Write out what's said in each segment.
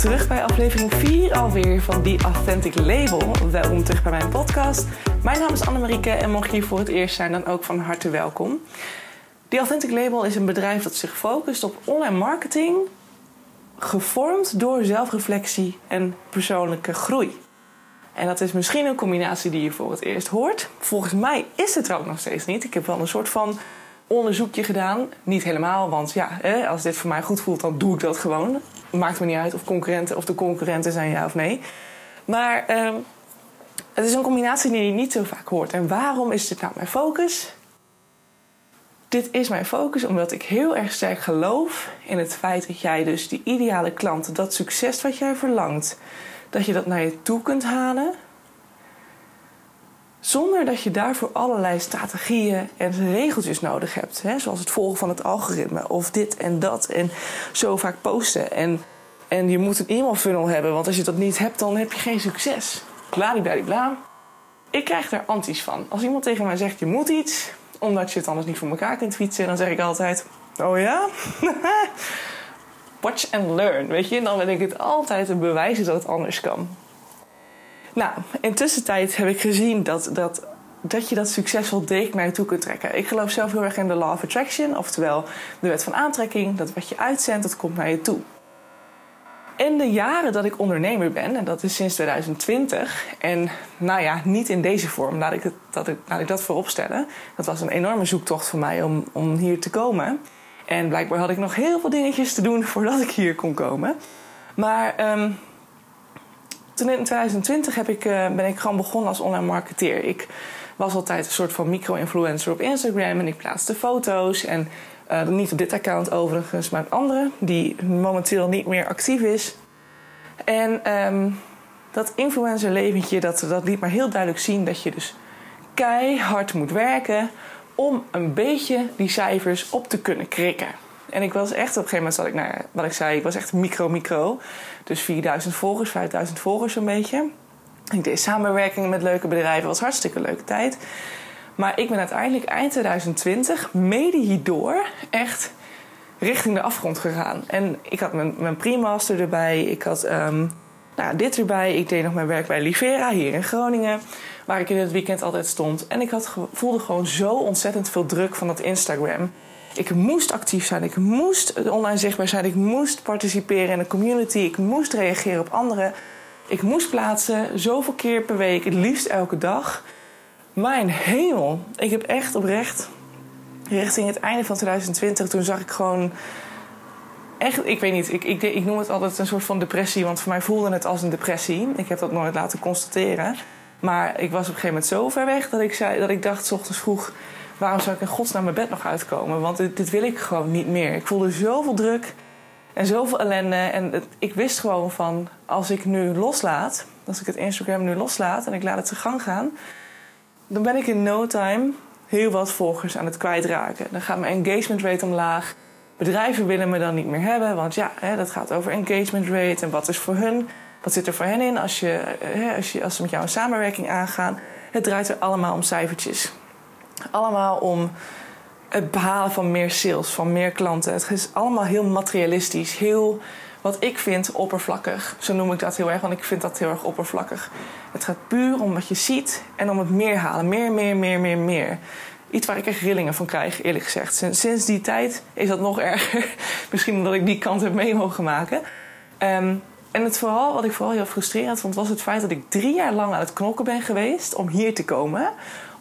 terug bij aflevering 4 alweer van The Authentic Label. Welkom terug bij mijn podcast. Mijn naam is Annemarieke en mocht je hier voor het eerst zijn, dan ook van harte welkom. The Authentic Label is een bedrijf dat zich focust op online marketing, gevormd door zelfreflectie en persoonlijke groei. En dat is misschien een combinatie die je voor het eerst hoort. Volgens mij is het er ook nog steeds niet. Ik heb wel een soort van onderzoekje gedaan. Niet helemaal, want ja, als dit voor mij goed voelt, dan doe ik dat gewoon. Maakt me niet uit of, concurrenten, of de concurrenten zijn ja of nee. Maar ehm, het is een combinatie die je niet zo vaak hoort. En waarom is dit nou mijn focus? Dit is mijn focus omdat ik heel erg sterk geloof in het feit dat jij dus die ideale klant, dat succes wat jij verlangt, dat je dat naar je toe kunt halen. Zonder dat je daarvoor allerlei strategieën en regeltjes nodig hebt. Hè? Zoals het volgen van het algoritme of dit en dat en zo vaak posten. En, en je moet een e-mail funnel hebben, want als je dat niet hebt, dan heb je geen succes. Bladibladibla. Ik krijg daar anties van. Als iemand tegen mij zegt je moet iets, omdat je het anders niet voor elkaar kunt fietsen, dan zeg ik altijd: Oh ja? Watch and learn, weet je? Dan ben ik het altijd een bewijzen dat het anders kan. Nou, intussen tijd heb ik gezien dat, dat, dat je dat succesvol degelijk naar je toe kunt trekken. Ik geloof zelf heel erg in de law of attraction, oftewel de wet van aantrekking. Dat wat je uitzendt, dat komt naar je toe. In de jaren dat ik ondernemer ben, en dat is sinds 2020, en nou ja, niet in deze vorm, laat ik, het, dat, ik, ik dat voorop stellen. Dat was een enorme zoektocht voor mij om, om hier te komen. En blijkbaar had ik nog heel veel dingetjes te doen voordat ik hier kon komen. Maar um, toen in 2020 heb ik, uh, ben ik gewoon begonnen als online marketeer. Ik was altijd een soort van micro-influencer op Instagram en ik plaatste foto's. En uh, niet op dit account overigens, maar een andere, die momenteel niet meer actief is. En um, dat influencer-leventje, dat, dat liet maar heel duidelijk zien dat je dus keihard moet werken om een beetje die cijfers op te kunnen krikken. En ik was echt, op een gegeven moment zat ik naar, wat ik zei, ik was echt micro-micro. Dus 4000 volgers, 5000 volgers zo'n beetje. Ik deed samenwerkingen met leuke bedrijven, was hartstikke leuke tijd. Maar ik ben uiteindelijk eind 2020, mede hierdoor, echt richting de afgrond gegaan. En ik had mijn, mijn pre-master erbij, ik had um, nou, dit erbij. Ik deed nog mijn werk bij Livera hier in Groningen, waar ik in het weekend altijd stond. En ik had, voelde gewoon zo ontzettend veel druk van dat Instagram. Ik moest actief zijn, ik moest online zichtbaar zijn, ik moest participeren in de community, ik moest reageren op anderen. Ik moest plaatsen, zoveel keer per week, het liefst elke dag. Mijn hemel, ik heb echt oprecht richting het einde van 2020, toen zag ik gewoon echt, ik weet niet, ik, ik, ik noem het altijd een soort van depressie, want voor mij voelde het als een depressie. Ik heb dat nooit laten constateren. Maar ik was op een gegeven moment zo ver weg dat ik, zei, dat ik dacht, s ochtends vroeg, waarom zou ik in godsnaam mijn bed nog uitkomen? Want dit, wil ik gewoon niet meer. Ik voelde zoveel druk en zoveel ellende. En ik wist gewoon van, als ik nu loslaat, als ik het Instagram nu loslaat en ik laat het zijn gang gaan, dan ben ik in no time heel wat volgers aan het kwijtraken. Dan gaat mijn engagement rate omlaag. Bedrijven willen me dan niet meer hebben, want ja, hè, dat gaat over engagement rate en wat is voor hun, wat zit er voor hen in als, je, als, je, als ze met jou een samenwerking aangaan. Het draait er allemaal om cijfertjes. Allemaal om het behalen van meer sales, van meer klanten. Het is allemaal heel materialistisch, heel wat ik vind oppervlakkig. Zo noem ik dat heel erg, want ik vind dat heel erg oppervlakkig. Het gaat puur om wat je ziet en om het meer halen. Meer, meer, meer, meer, meer. Iets waar ik echt rillingen van krijg, eerlijk gezegd. Sinds die tijd is dat nog erger. Misschien omdat ik die kant heb mee mogen maken. Um, en het vooral, wat ik vooral heel frustrerend vond, was het feit dat ik drie jaar lang aan het knokken ben geweest om hier te komen.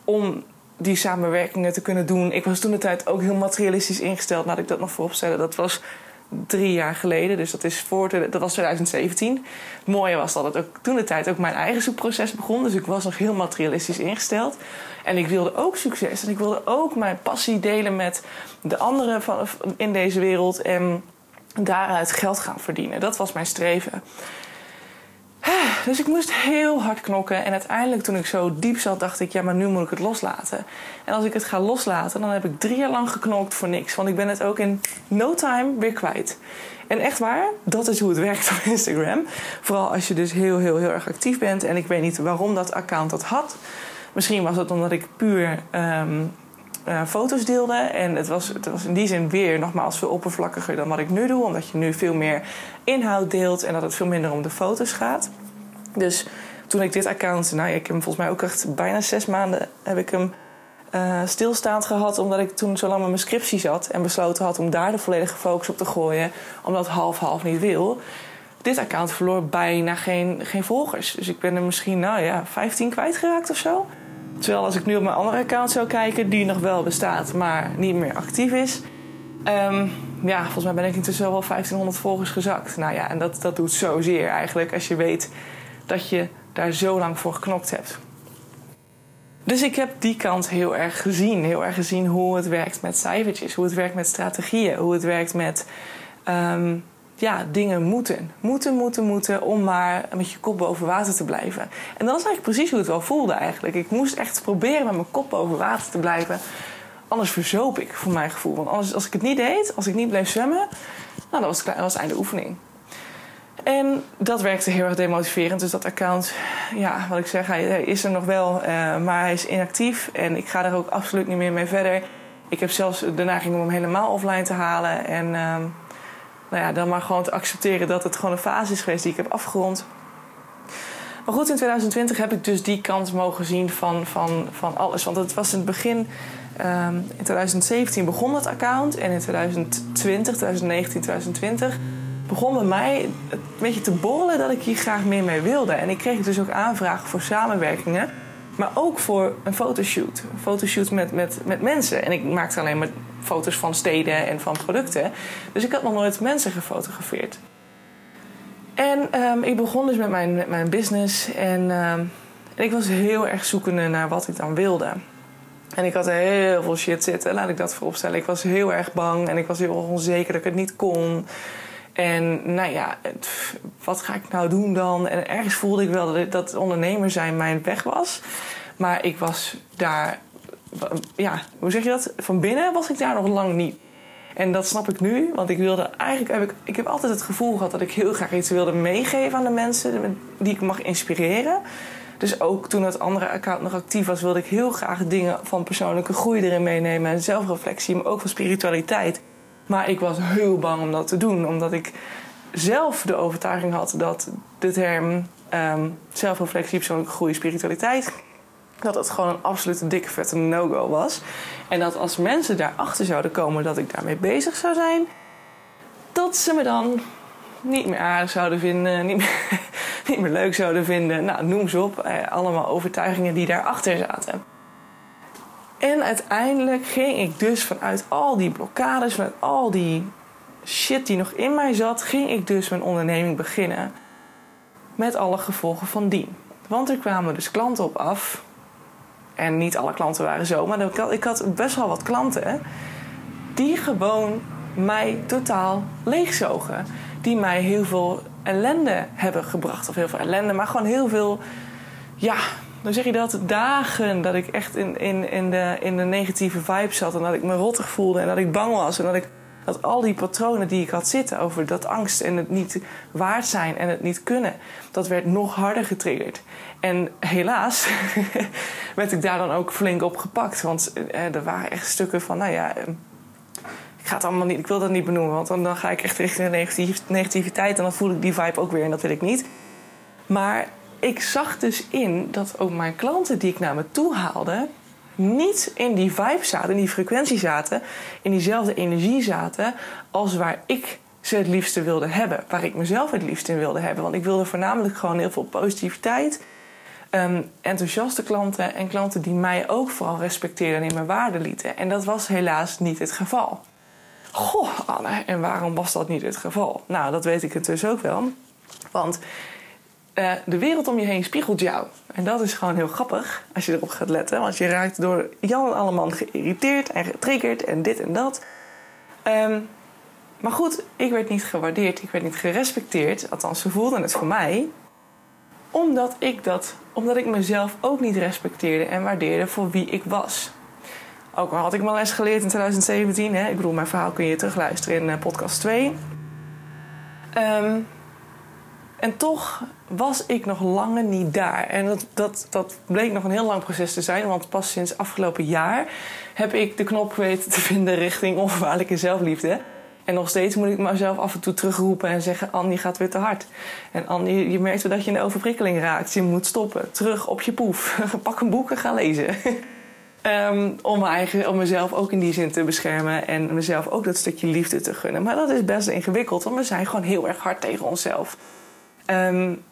Om die samenwerkingen te kunnen doen. Ik was toen de tijd ook heel materialistisch ingesteld. Laat ik dat nog vooropstellen. Dat was drie jaar geleden. Dus dat, is voor dat was 2017. Het mooie was dat het ook toen de tijd ook mijn eigen zoekproces begon. Dus ik was nog heel materialistisch ingesteld. En ik wilde ook succes. En ik wilde ook mijn passie delen met de anderen van, in deze wereld. En daaruit geld gaan verdienen. Dat was mijn streven. Dus ik moest heel hard knokken. En uiteindelijk, toen ik zo diep zat, dacht ik: ja, maar nu moet ik het loslaten. En als ik het ga loslaten, dan heb ik drie jaar lang geknokt voor niks. Want ik ben het ook in no time weer kwijt. En echt waar, dat is hoe het werkt op Instagram. Vooral als je dus heel, heel, heel erg actief bent. En ik weet niet waarom dat account dat had. Misschien was het omdat ik puur um, uh, foto's deelde. En het was, het was in die zin weer nogmaals veel oppervlakkiger dan wat ik nu doe. Omdat je nu veel meer inhoud deelt en dat het veel minder om de foto's gaat. Dus toen ik dit account, nou ik heb hem volgens mij ook echt bijna zes maanden heb ik hem uh, stilstaand gehad. Omdat ik toen zo lang met mijn scriptie zat en besloten had om daar de volledige focus op te gooien. Omdat half-half niet wil. Dit account verloor bijna geen, geen volgers. Dus ik ben er misschien, nou ja, 15 kwijtgeraakt of zo. Terwijl als ik nu op mijn andere account zou kijken, die nog wel bestaat, maar niet meer actief is. Um, ja, volgens mij ben ik intussen wel 1500 volgers gezakt. Nou ja, en dat, dat doet zozeer eigenlijk als je weet dat je daar zo lang voor geknokt hebt. Dus ik heb die kant heel erg gezien. Heel erg gezien hoe het werkt met cijfertjes, hoe het werkt met strategieën, hoe het werkt met um, ja, dingen moeten. Moeten, moeten, moeten om maar met je kop boven water te blijven. En dat is eigenlijk precies hoe het wel voelde eigenlijk. Ik moest echt proberen met mijn kop boven water te blijven. Anders verzoop ik, voor mijn gevoel. Want anders, als ik het niet deed, als ik niet bleef zwemmen... Nou, dat was, dat was einde oefening. En dat werkte heel erg demotiverend. Dus dat account, ja, wat ik zeg, hij is er nog wel, uh, maar hij is inactief. En ik ga er ook absoluut niet meer mee verder. Ik heb zelfs de neiging om hem helemaal offline te halen. En uh, nou ja, dan maar gewoon te accepteren dat het gewoon een fase is geweest die ik heb afgerond. Maar goed, in 2020 heb ik dus die kant mogen zien van, van, van alles. Want het was in het begin, um, in 2017 begon het account. En in 2020, 2019, 2020 begon bij mij een beetje te borrelen dat ik hier graag meer mee wilde. En ik kreeg dus ook aanvragen voor samenwerkingen. Maar ook voor een fotoshoot. Een fotoshoot met, met, met mensen. En ik maakte alleen maar foto's van steden en van producten. Dus ik had nog nooit mensen gefotografeerd. En um, ik begon dus met mijn, met mijn business. En, um, en ik was heel erg zoekende naar wat ik dan wilde. En ik had heel veel shit zitten, laat ik dat vooropstellen. Ik was heel erg bang en ik was heel onzeker dat ik het niet kon. En nou ja, wat ga ik nou doen dan? En ergens voelde ik wel dat, dat ondernemer zijn mijn weg was. Maar ik was daar, ja, hoe zeg je dat? Van binnen was ik daar nog lang niet. En dat snap ik nu, want ik wilde eigenlijk heb ik, ik heb altijd het gevoel gehad dat ik heel graag iets wilde meegeven aan de mensen die ik mag inspireren. Dus ook toen het andere account nog actief was, wilde ik heel graag dingen van persoonlijke groei erin meenemen en zelfreflectie, maar ook van spiritualiteit. Maar ik was heel bang om dat te doen, omdat ik zelf de overtuiging had dat de term um, zelfreflectie, persoonlijke groei, spiritualiteit, dat het gewoon een absolute dikke vette no-go was. En dat als mensen daarachter zouden komen dat ik daarmee bezig zou zijn, dat ze me dan niet meer aardig zouden vinden, niet meer, niet meer leuk zouden vinden. Nou, noem ze op. Eh, allemaal overtuigingen die daarachter zaten. En uiteindelijk ging ik dus vanuit al die blokkades, vanuit al die shit die nog in mij zat, ging ik dus mijn onderneming beginnen. Met alle gevolgen van dien. Want er kwamen dus klanten op af. En niet alle klanten waren zo, maar ik had best wel wat klanten die gewoon mij totaal leegzogen. Die mij heel veel ellende hebben gebracht. Of heel veel ellende, maar gewoon heel veel ja, dan zeg je dat dagen dat ik echt in, in, in, de, in de negatieve vibe zat. En dat ik me rottig voelde en dat ik bang was. En dat ik dat al die patronen die ik had zitten over dat angst en het niet waard zijn en het niet kunnen, dat werd nog harder getriggerd. En helaas werd ik daar dan ook flink op gepakt. Want eh, er waren echt stukken van, nou ja. Eh, ik, ga het allemaal niet, ik wil dat niet benoemen, want dan, dan ga ik echt richting de negativiteit en dan voel ik die vibe ook weer en dat wil ik niet. Maar ik zag dus in dat ook mijn klanten die ik naar me toe haalde, niet in die vibe zaten, in die frequentie zaten, in diezelfde energie zaten als waar ik ze het liefste wilde hebben. Waar ik mezelf het liefst in wilde hebben. Want ik wilde voornamelijk gewoon heel veel positiviteit. Um, enthousiaste klanten en klanten die mij ook vooral respecteerden en in mijn waarde lieten. En dat was helaas niet het geval. Goh, Anne, en waarom was dat niet het geval? Nou, dat weet ik intussen ook wel. Want uh, de wereld om je heen spiegelt jou. En dat is gewoon heel grappig als je erop gaat letten. Want je raakt door Jan en allemaal geïrriteerd en getriggerd en dit en dat. Um, maar goed, ik werd niet gewaardeerd, ik werd niet gerespecteerd. Althans, ze voelden het voor mij. Omdat ik, dat, omdat ik mezelf ook niet respecteerde en waardeerde voor wie ik was. Ook al had ik mijn les geleerd in 2017. Hè? Ik bedoel, mijn verhaal kun je terugluisteren in uh, podcast 2. Um, En toch was ik nog lange niet daar. En dat, dat, dat bleek nog een heel lang proces te zijn. Want pas sinds afgelopen jaar heb ik de knop weten te vinden richting onvoorwaardelijke zelfliefde. En nog steeds moet ik mezelf af en toe terugroepen en zeggen: Annie gaat weer te hard. En Annie, je merkt dat je in de overprikkeling raakt. Je moet stoppen. Terug op je poef. Pak een boek en ga lezen. um, om, eigen, om mezelf ook in die zin te beschermen. En mezelf ook dat stukje liefde te gunnen. Maar dat is best ingewikkeld, want we zijn gewoon heel erg hard tegen onszelf. Um,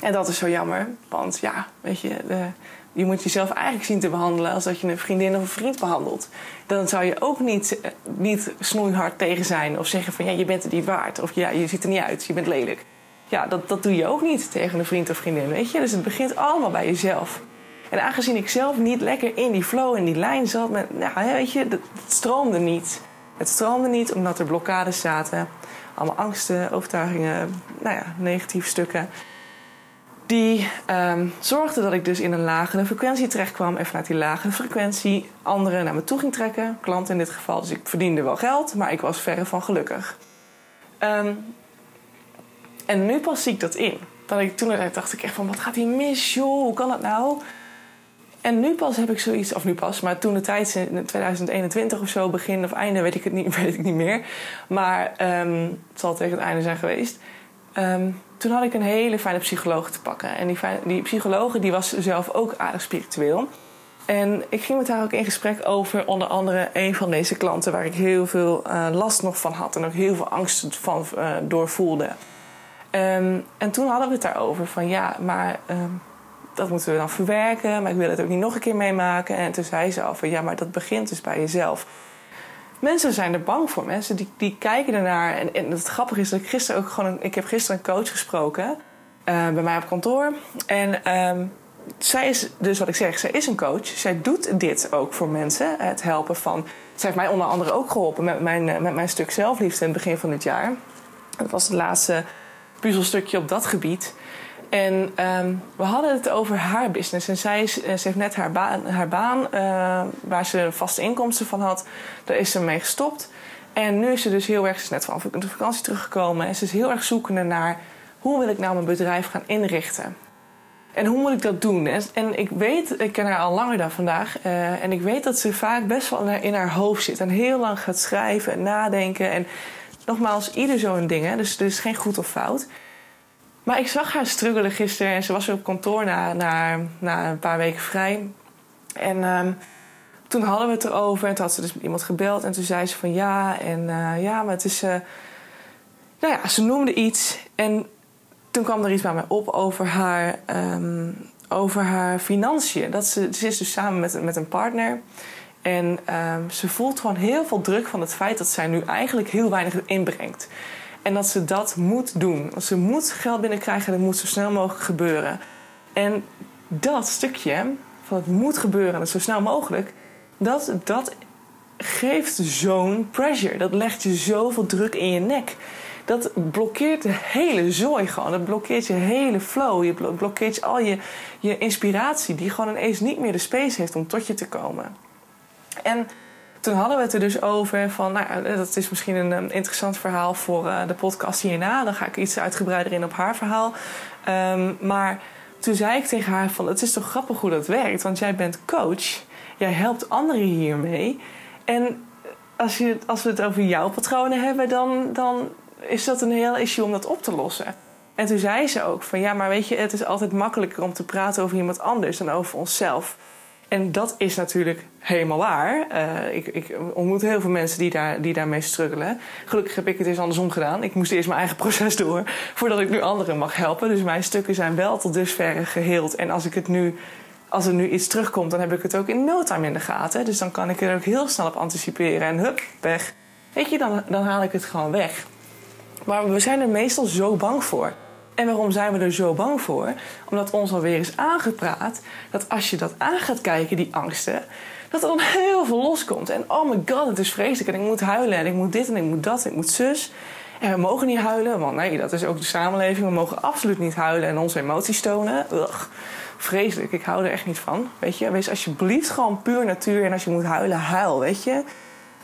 en dat is zo jammer. Want ja, weet je, de, je moet jezelf eigenlijk zien te behandelen als dat je een vriendin of een vriend behandelt. Dan zou je ook niet, eh, niet snoeihard tegen zijn of zeggen van ja, je bent het niet waard. Of ja, je ziet er niet uit, je bent lelijk. Ja, dat, dat doe je ook niet tegen een vriend of vriendin, weet je. Dus het begint allemaal bij jezelf. En aangezien ik zelf niet lekker in die flow, in die lijn zat, met, nou, weet je, het stroomde niet. Het stroomde niet omdat er blokkades zaten. Allemaal angsten, overtuigingen, nou ja, negatieve stukken die um, zorgde dat ik dus in een lagere frequentie terechtkwam. En vanuit die lagere frequentie anderen naar me toe ging trekken. Klanten in dit geval. Dus ik verdiende wel geld, maar ik was verre van gelukkig. Um, en nu pas zie ik dat in. Dat ik toen dacht ik echt van, wat gaat hier mis, joh? Hoe kan dat nou? En nu pas heb ik zoiets, of nu pas, maar toen de tijd in 2021 of zo, begin of einde, weet ik het niet, weet ik niet meer. Maar um, het zal tegen het einde zijn geweest. Um, toen had ik een hele fijne psycholoog te pakken. En die, die psycholoog die was zelf ook aardig spiritueel. En ik ging met haar ook in gesprek over onder andere een van deze klanten... waar ik heel veel uh, last nog van had en ook heel veel angst van uh, doorvoelde. Um, en toen hadden we het daarover van ja, maar dat moeten we dan verwerken... maar ik wil het ook niet nog een keer meemaken. En toen zei ze al van ja, maar dat begint dus bij jezelf mensen zijn er bang voor. Mensen die, die kijken ernaar. En, en het grappige is dat ik gisteren ook gewoon... Ik heb gisteren een coach gesproken. Uh, bij mij op kantoor. En um, zij is, dus wat ik zeg, zij is een coach. Zij doet dit ook voor mensen. Het helpen van... Zij heeft mij onder andere ook geholpen met mijn, eh, met mijn stuk zelfliefde in het begin van dit jaar. Dat was het laatste puzzelstukje op dat gebied. En um, we hadden het over haar business. En zij eh, ze heeft net haar baan, haar baan uh, waar ze vaste inkomsten van had, daar is ze mee gestopt. En nu is ze dus heel erg, ze is net van de vakantie teruggekomen. En ze is heel erg zoekende naar hoe wil ik nou mijn bedrijf gaan inrichten. En hoe moet ik dat doen? En ik weet, ik ken haar al langer dan vandaag. Uh, en ik weet dat ze vaak best wel in haar hoofd zit. En heel lang gaat schrijven en nadenken. En nogmaals, ieder zo'n ding. Hè? Dus er is geen goed of fout. Maar ik zag haar struggelen gisteren en ze was weer op kantoor na, na, een paar weken vrij. En um, toen hadden we het erover en toen had ze dus iemand gebeld en toen zei ze van ja, en uh, ja, maar het is. Uh, nou ja, ze noemde iets en toen kwam er iets bij mij op over haar, um, over haar financiën. Dat ze, ze is dus samen met, met een partner. En um, ze voelt gewoon heel veel druk van het feit dat zij nu eigenlijk heel weinig inbrengt. En dat ze dat moet doen. Ze moet geld binnenkrijgen en dat moet zo snel mogelijk gebeuren. En dat stukje van het moet gebeuren en zo snel mogelijk, dat, dat geeft zo'n pressure. Dat legt je zoveel druk in je nek. Dat blokkeert de hele zooi gewoon. Dat blokkeert je hele flow. Je blokkeert al je, je inspiratie, die gewoon ineens niet meer de space heeft om tot je te komen. En toen hadden we het er dus over van, nou, dat is misschien een, een interessant verhaal voor uh, de podcast hierna. Dan ga ik iets uitgebreider in op haar verhaal. Um, maar toen zei ik tegen haar van, het is toch grappig hoe dat werkt, want jij bent coach, jij helpt anderen hiermee. En als, je, als we het over jouw patronen hebben, dan, dan is dat een heel issue om dat op te lossen. En toen zei ze ook van, ja, maar weet je, het is altijd makkelijker om te praten over iemand anders dan over onszelf. En dat is natuurlijk helemaal waar. Uh, ik, ik, ontmoet heel veel mensen die, daar, die daarmee struggelen. Gelukkig heb ik het eens andersom gedaan. Ik moest eerst mijn eigen proces door voordat ik nu anderen mag helpen. Dus mijn stukken zijn wel tot dusverre geheeld. En als ik het nu als er nu iets terugkomt, dan heb ik het ook in no time in de gaten. Dus dan kan ik er ook heel snel op anticiperen en hup, weg. Weet je, dan, dan haal ik het gewoon weg. Maar we zijn er meestal zo bang voor. En waarom zijn we er zo bang voor? Omdat ons alweer is aangepraat dat als je dat aan gaat kijken, die angsten, dat er dan heel veel loskomt. En oh my god, het is vreselijk. En ik moet huilen en ik moet dit en ik moet dat en ik moet zus. En we mogen niet huilen, want nee, dat is ook de samenleving. We mogen absoluut niet huilen en onze emoties tonen. Ugh, vreselijk, ik hou er echt niet van. Weet je, wees alsjeblieft gewoon puur natuur. En als je moet huilen, huil, weet je.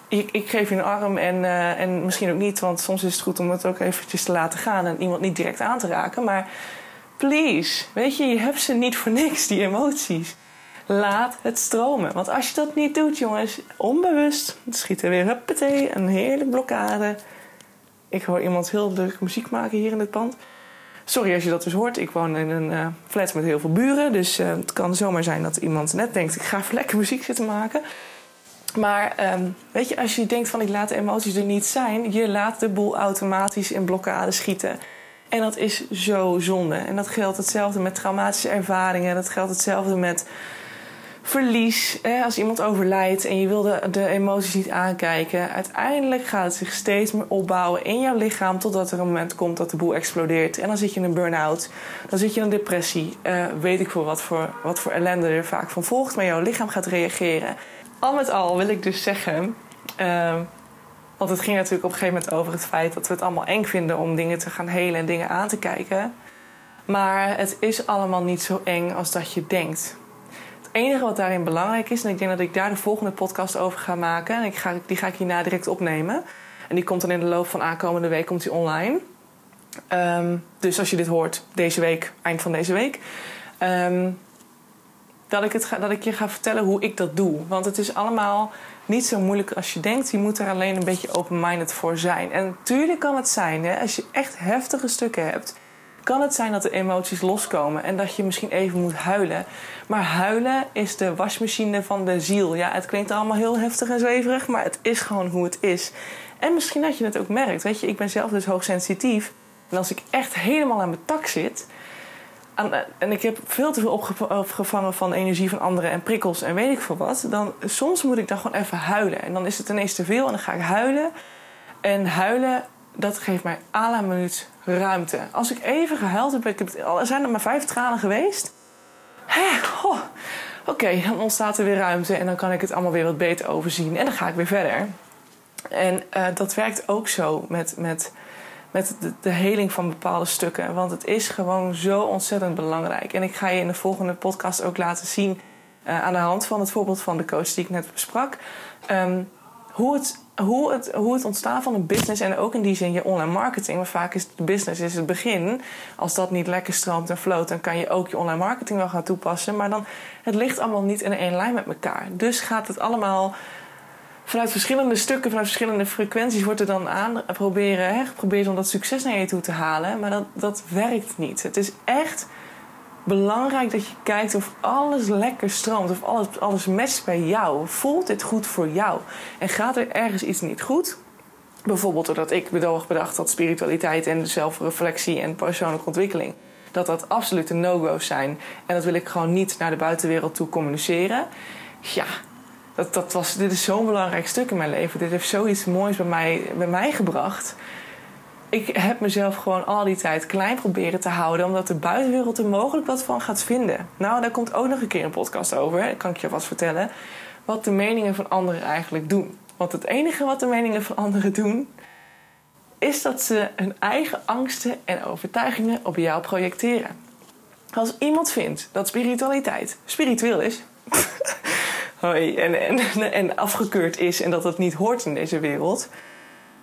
Ik, ik geef je een arm en, eh, en misschien ook niet, want soms is het goed om het ook eventjes te laten gaan en iemand niet direct aan te raken. Maar please, weet je, je hebt ze niet voor niks, die emoties. Laat het stromen. Want als je dat niet doet, jongens, onbewust, dan schiet er weer huppatee, een heerlijke blokkade. Ik hoor iemand heel druk muziek maken hier in het pand. Sorry als je dat dus hoort. Ik woon in een uh, flat met heel veel buren. Dus uh, het kan zomaar zijn dat iemand net denkt: ik ga even lekker muziek zitten maken. Maar um, weet je, als je denkt van ik laat de emoties er niet zijn, je laat de boel automatisch in blokkade schieten. En dat is zo zonde. En dat geldt hetzelfde met traumatische ervaringen. Dat geldt hetzelfde met verlies. Hè? Als iemand overlijdt en je wil de, de, emoties niet aankijken. Uiteindelijk gaat het zich steeds meer opbouwen in jouw lichaam. Totdat er een moment komt dat de boel explodeert. En dan zit je in een burn-out. Dan zit je in een depressie. Uh, weet ik veel wat voor, wat voor ellende er vaak van volgt. Maar jouw lichaam gaat reageren. Al met al wil ik dus zeggen. Uh, want het ging natuurlijk op een gegeven moment over het feit dat we het allemaal eng vinden om dingen te gaan helen en dingen aan te kijken. Maar het is allemaal niet zo eng als dat je denkt. Het enige wat daarin belangrijk is, en ik denk dat ik daar de volgende podcast over ga maken, en ik ga, die ga ik hierna direct opnemen. En die komt dan in de loop van aankomende week komt online. Um, dus als je dit hoort deze week, eind van deze week. Um, dat ik, het dat ik je ga vertellen hoe ik dat doe. Want het is allemaal niet zo moeilijk als je denkt. Je moet er alleen een beetje open-minded voor zijn. En natuurlijk kan het zijn, hè, als je echt heftige stukken hebt, kan het zijn dat de emoties loskomen en dat je misschien even moet huilen. Maar huilen is de wasmachine van de ziel. Ja, het klinkt allemaal heel heftig en zweverig, maar het is gewoon hoe het is. En misschien dat je het ook merkt. Weet je, ik ben zelf dus hoogsensitief. En als ik echt helemaal aan mijn tak zit, en ik heb veel te veel opgevangen van energie van anderen en prikkels en weet ik veel wat. Dan soms moet ik dan gewoon even huilen. En dan is het ineens te veel en dan ga ik huilen. En huilen, dat geeft mij à la minuut ruimte. Als ik even gehuild heb, ik heb zijn er maar vijf tranen geweest. Oh, Oké, dan ontstaat er weer ruimte en dan kan ik het allemaal weer wat beter overzien. En dan ga ik weer verder. En uh, dat werkt ook zo met, met met de, heling van bepaalde stukken. Want het is gewoon zo ontzettend belangrijk. En ik ga je in de volgende podcast ook laten zien, uh, aan de hand van het voorbeeld van de coach die ik net besprak, um, hoe, het, hoe, het, hoe het ontstaan van een business en ook in die zin je online marketing. Maar vaak is de business is het begin. Als dat niet lekker stroomt en floot, dan kan je ook je online marketing wel gaan toepassen. Maar dan, het ligt allemaal niet in één lijn met elkaar. Dus gaat het allemaal vanuit verschillende stukken, vanuit verschillende frequenties wordt er dan aan proberen, hè, geprobeerd om dat succes naar je toe te halen. Maar dat, dat werkt niet. Het is echt belangrijk dat je kijkt of alles lekker stroomt, of alles, alles matcht bij jou. Voelt dit goed voor jou? En gaat er ergens iets niet goed? Bijvoorbeeld doordat ik bedoog bedacht dat spiritualiteit en zelfreflectie en persoonlijke ontwikkeling dat dat absolute no-go's zijn. En dat wil ik gewoon niet naar de buitenwereld toe communiceren. Ja, dat, dat was, dit is zo'n belangrijk stuk in mijn leven. Dit heeft zoiets moois bij mij, bij mij gebracht. Ik heb mezelf gewoon al die tijd klein proberen te houden, omdat de buitenwereld er mogelijk wat van gaat vinden. Nou, daar komt ook nog een keer een podcast over, kan ik je vast vertellen. Wat de meningen van anderen eigenlijk doen. Want het enige wat de meningen van anderen doen, is dat ze hun eigen angsten en overtuigingen op jou projecteren. Als iemand vindt dat spiritualiteit spiritueel is, en, en, en afgekeurd is en dat het niet hoort in deze wereld.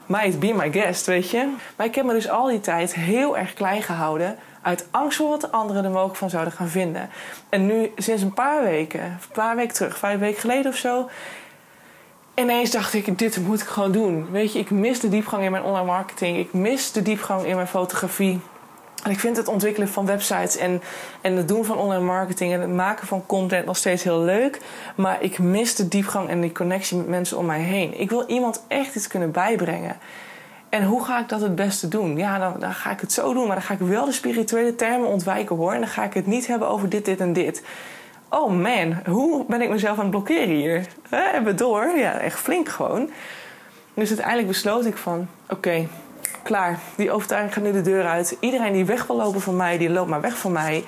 Might be my guest, weet je. Maar ik heb me dus al die tijd heel erg klein gehouden. Uit angst voor wat de anderen er mogelijk van zouden gaan vinden. En nu, sinds een paar weken, een paar weken terug, vijf weken geleden of zo. Ineens dacht ik, dit moet ik gewoon doen. Weet je, ik mis de diepgang in mijn online marketing. Ik mis de diepgang in mijn fotografie. En ik vind het ontwikkelen van websites en, en het doen van online marketing en het maken van content nog steeds heel leuk. Maar ik mis de diepgang en die connectie met mensen om mij heen. Ik wil iemand echt iets kunnen bijbrengen. En hoe ga ik dat het beste doen? Ja, dan, dan ga ik het zo doen, maar dan ga ik wel de spirituele termen ontwijken hoor. En dan ga ik het niet hebben over dit, dit en dit. Oh man, hoe ben ik mezelf aan het blokkeren hier? Hebben door? Ja, echt flink gewoon. Dus uiteindelijk besloot ik van, oké, klaar. Die overtuiging gaat nu de deur uit. Iedereen die weg wil lopen van mij, die loopt maar weg van mij.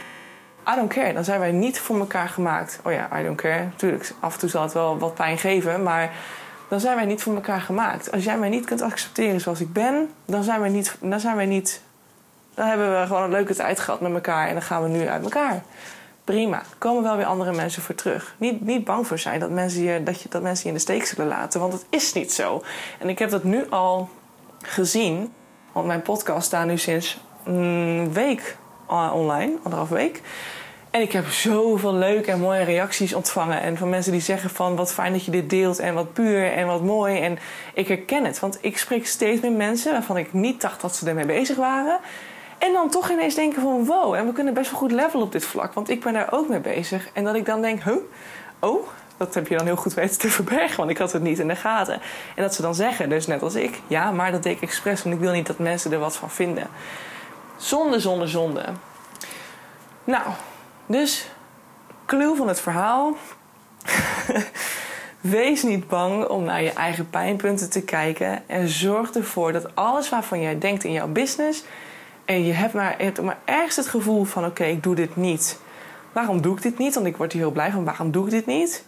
I don't care. Dan zijn wij niet voor elkaar gemaakt. Oh ja, I don't care. Tuurlijk, af en toe zal het wel wat pijn geven, maar dan zijn wij niet voor elkaar gemaakt. Als jij mij niet kunt accepteren zoals ik ben, dan zijn wij niet. Dan, zijn wij niet, dan hebben we gewoon een leuke tijd gehad met elkaar en dan gaan we nu uit elkaar. prima. Komen wel weer andere mensen voor terug. Niet, niet bang voor zijn dat mensen, je, dat, je, dat mensen je in de steek zullen laten. Want het is niet zo. En ik heb dat nu al gezien. Want mijn podcast staat nu sinds een week online, anderhalf week. En ik heb zoveel leuke en mooie reacties ontvangen. En van mensen die zeggen van wat fijn dat je dit deelt. En wat puur en wat mooi. En ik herken het. Want ik spreek steeds meer mensen waarvan ik niet dacht dat ze ermee bezig waren. En dan toch ineens denken van wow, en we kunnen best wel goed levelen op dit vlak. Want ik ben daar ook mee bezig. En dat ik dan denk, huh? Oh, dat heb je dan heel goed weten te verbergen, want ik had het niet in de gaten. En dat ze dan zeggen, dus net als ik, ja, maar dat deed ik expres, want ik wil niet dat mensen er wat van vinden. Zonde, zonde, zonde. Nou, dus clue van het verhaal. Wees niet bang om naar je eigen pijnpunten te kijken en zorg ervoor dat alles waarvan jij denkt in jouw business en je hebt maar, je maar ergens het gevoel van: oké, ik doe dit niet. Waarom doe ik dit niet? Want ik word hier heel blij van. Waarom doe ik dit niet?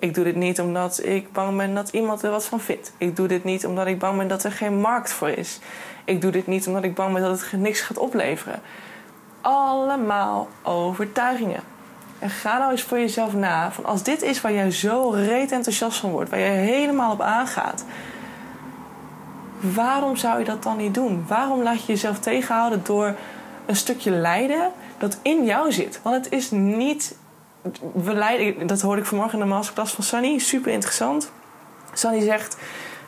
Ik doe dit niet omdat ik bang ben dat iemand er wat van vindt. Ik doe dit niet omdat ik bang ben dat er geen markt voor is. Ik doe dit niet omdat ik bang ben dat het niks gaat opleveren. Allemaal overtuigingen. En ga nou eens voor jezelf na. Van als dit is waar jij zo reet enthousiast van wordt, waar je helemaal op aangaat, waarom zou je dat dan niet doen? Waarom laat je jezelf tegenhouden door een stukje lijden dat in jou zit? Want het is niet. We dat hoorde ik vanmorgen in de masterclass van Sunny, super interessant. Sunny zegt: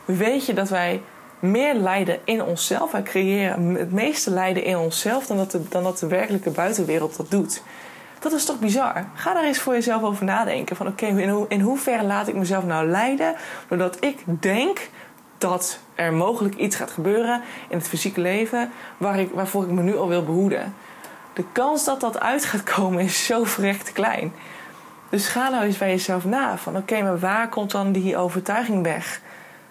Weet je dat wij meer lijden in onszelf? Wij creëren het meeste lijden in onszelf dan dat de, dan dat de werkelijke buitenwereld dat doet. Dat is toch bizar? Ga daar eens voor jezelf over nadenken. Van oké, in, ho in hoeverre laat ik mezelf nou lijden doordat ik denk dat er mogelijk iets gaat gebeuren in het fysieke leven waar ik, waarvoor ik me nu al wil behoeden. De kans dat dat uit gaat komen is zo verrekt klein. Dus ga nou eens bij jezelf na van oké, maar waar komt dan die overtuiging weg?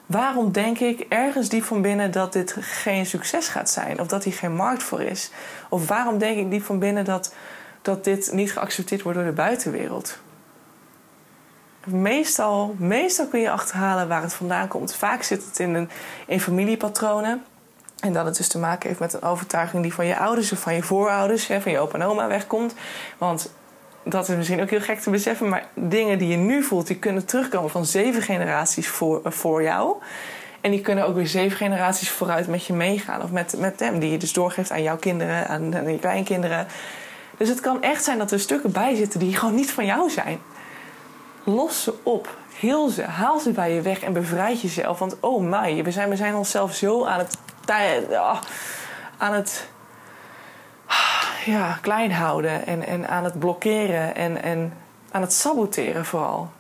Waarom denk ik ergens diep van binnen dat dit geen succes gaat zijn? Of dat hier geen markt voor is? Of waarom denk ik diep van binnen dat, dat dit niet geaccepteerd wordt door de buitenwereld? Meestal, meestal kun je achterhalen waar het vandaan komt. Vaak zit het in, een, in familiepatronen. En dat het dus te maken heeft met een overtuiging die van je ouders of van je voorouders, hè, van je opa en oma wegkomt. Want dat is misschien ook heel gek te beseffen, maar dingen die je nu voelt, die kunnen terugkomen van zeven generaties voor, voor jou. En die kunnen ook weer zeven generaties vooruit met je meegaan. Of met, met hem, die je dus doorgeeft aan jouw kinderen, aan, aan je kleinkinderen. Dus het kan echt zijn dat er stukken bij zitten die gewoon niet van jou zijn. Los ze op. Heel ze. Haal ze bij je weg en bevrijd jezelf. Want oh my, we zijn, we zijn onszelf zo aan het, ah, aan het ja, klein houden. En, en aan het blokkeren. En, en aan het saboteren vooral.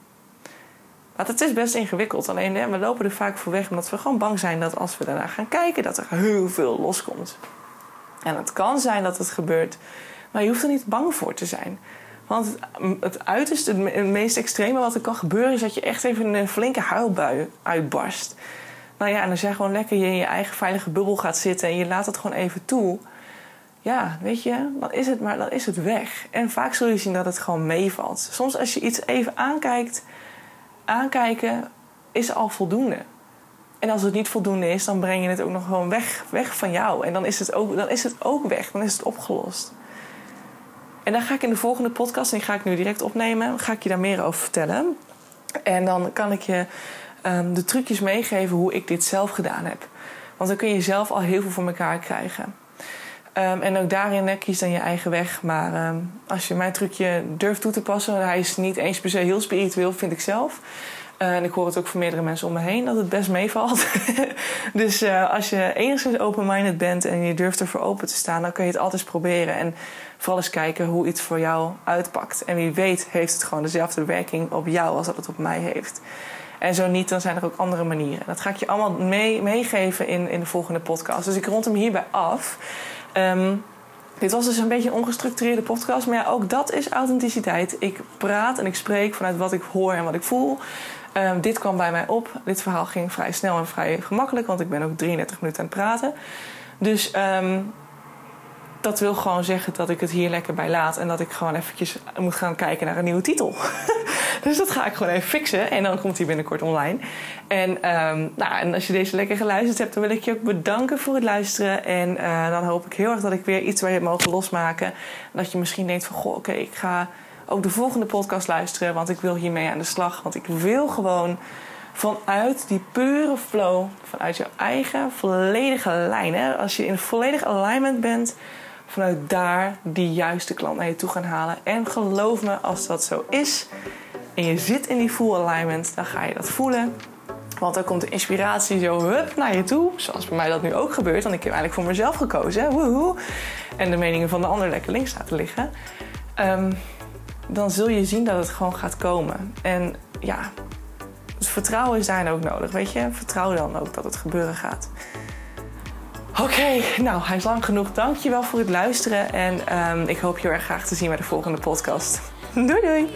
Maar het is best ingewikkeld. Alleen we lopen er vaak voor weg omdat we gewoon bang zijn dat als we daarna gaan kijken, dat er heel veel loskomt. En het kan zijn dat het gebeurt, maar je hoeft er niet bang voor te zijn. Want het uiterste, het meest extreme wat er kan gebeuren, is dat je echt even een flinke huilbui uitbarst. Nou ja, en als jij gewoon lekker in je eigen veilige bubbel gaat zitten en je laat het gewoon even toe. Ja, weet je, dan is het maar dan is het weg. En vaak zul je zien dat het gewoon meevalt. Soms als je iets even aankijkt, aankijken is al voldoende. En als het niet voldoende is, dan breng je het ook nog gewoon weg, weg van jou. En dan is, het ook, dan is het ook weg, dan is het opgelost. En dan ga ik in de volgende podcast, en die ga ik nu direct opnemen, ga ik je daar meer over vertellen. En dan kan ik je um, de trucjes meegeven hoe ik dit zelf gedaan heb. Want dan kun je zelf al heel veel voor elkaar krijgen. Um, en ook daarin kies dan je eigen weg. Maar um, als je mijn trucje durft toe te passen, hij is niet eens per se heel spiritueel, vind ik zelf. Uh, en ik hoor het ook van meerdere mensen om me heen dat het best meevalt. dus uh, als je enigszins open-minded bent en je durft ervoor open te staan, dan kun je het altijd proberen. En vooral eens kijken hoe iets voor jou uitpakt. En wie weet heeft het gewoon dezelfde werking op jou als dat het op mij heeft. En zo niet, dan zijn er ook andere manieren. Dat ga ik je allemaal mee, meegeven in, in de volgende podcast. Dus ik rond hem hierbij af. Um, dit was dus een beetje een ongestructureerde podcast. Maar ja, ook dat is authenticiteit. Ik praat en ik spreek vanuit wat ik hoor en wat ik voel. Um, dit kwam bij mij op. Dit verhaal ging vrij snel en vrij gemakkelijk. Want ik ben ook 33 minuten aan het praten. Dus um, dat wil gewoon zeggen dat ik het hier lekker bij laat. En dat ik gewoon eventjes moet gaan kijken naar een nieuwe titel. dus dat ga ik gewoon even fixen. En dan komt hij binnenkort online. En, um, nou, en als je deze lekker geluisterd hebt, dan wil ik je ook bedanken voor het luisteren. En uh, dan hoop ik heel erg dat ik weer iets waar je hebt mogen losmaken. Dat je misschien denkt van, goh, oké, ik ga ook de volgende podcast luisteren. Want ik wil hiermee aan de slag. Want ik wil gewoon vanuit die pure flow, vanuit jouw eigen volledige lijn. Hè? Als je in volledig alignment bent, vanuit daar die juiste klant naar je toe gaan halen. En geloof me, als dat zo is en je zit in die full alignment, dan ga je dat voelen. Want dan komt de inspiratie zo hup naar je toe. Zoals bij mij dat nu ook gebeurt. Want ik heb eigenlijk voor mezelf gekozen. Woehoe. En de meningen van de ander lekker links laten liggen. Um, dan zul je zien dat het gewoon gaat komen. En ja, het vertrouwen is daarin ook nodig. Weet je, vertrouw dan ook dat het gebeuren gaat. Oké, nou, hij is lang genoeg. Dankjewel voor het luisteren. En um, ik hoop je erg graag te zien bij de volgende podcast. Doei doei!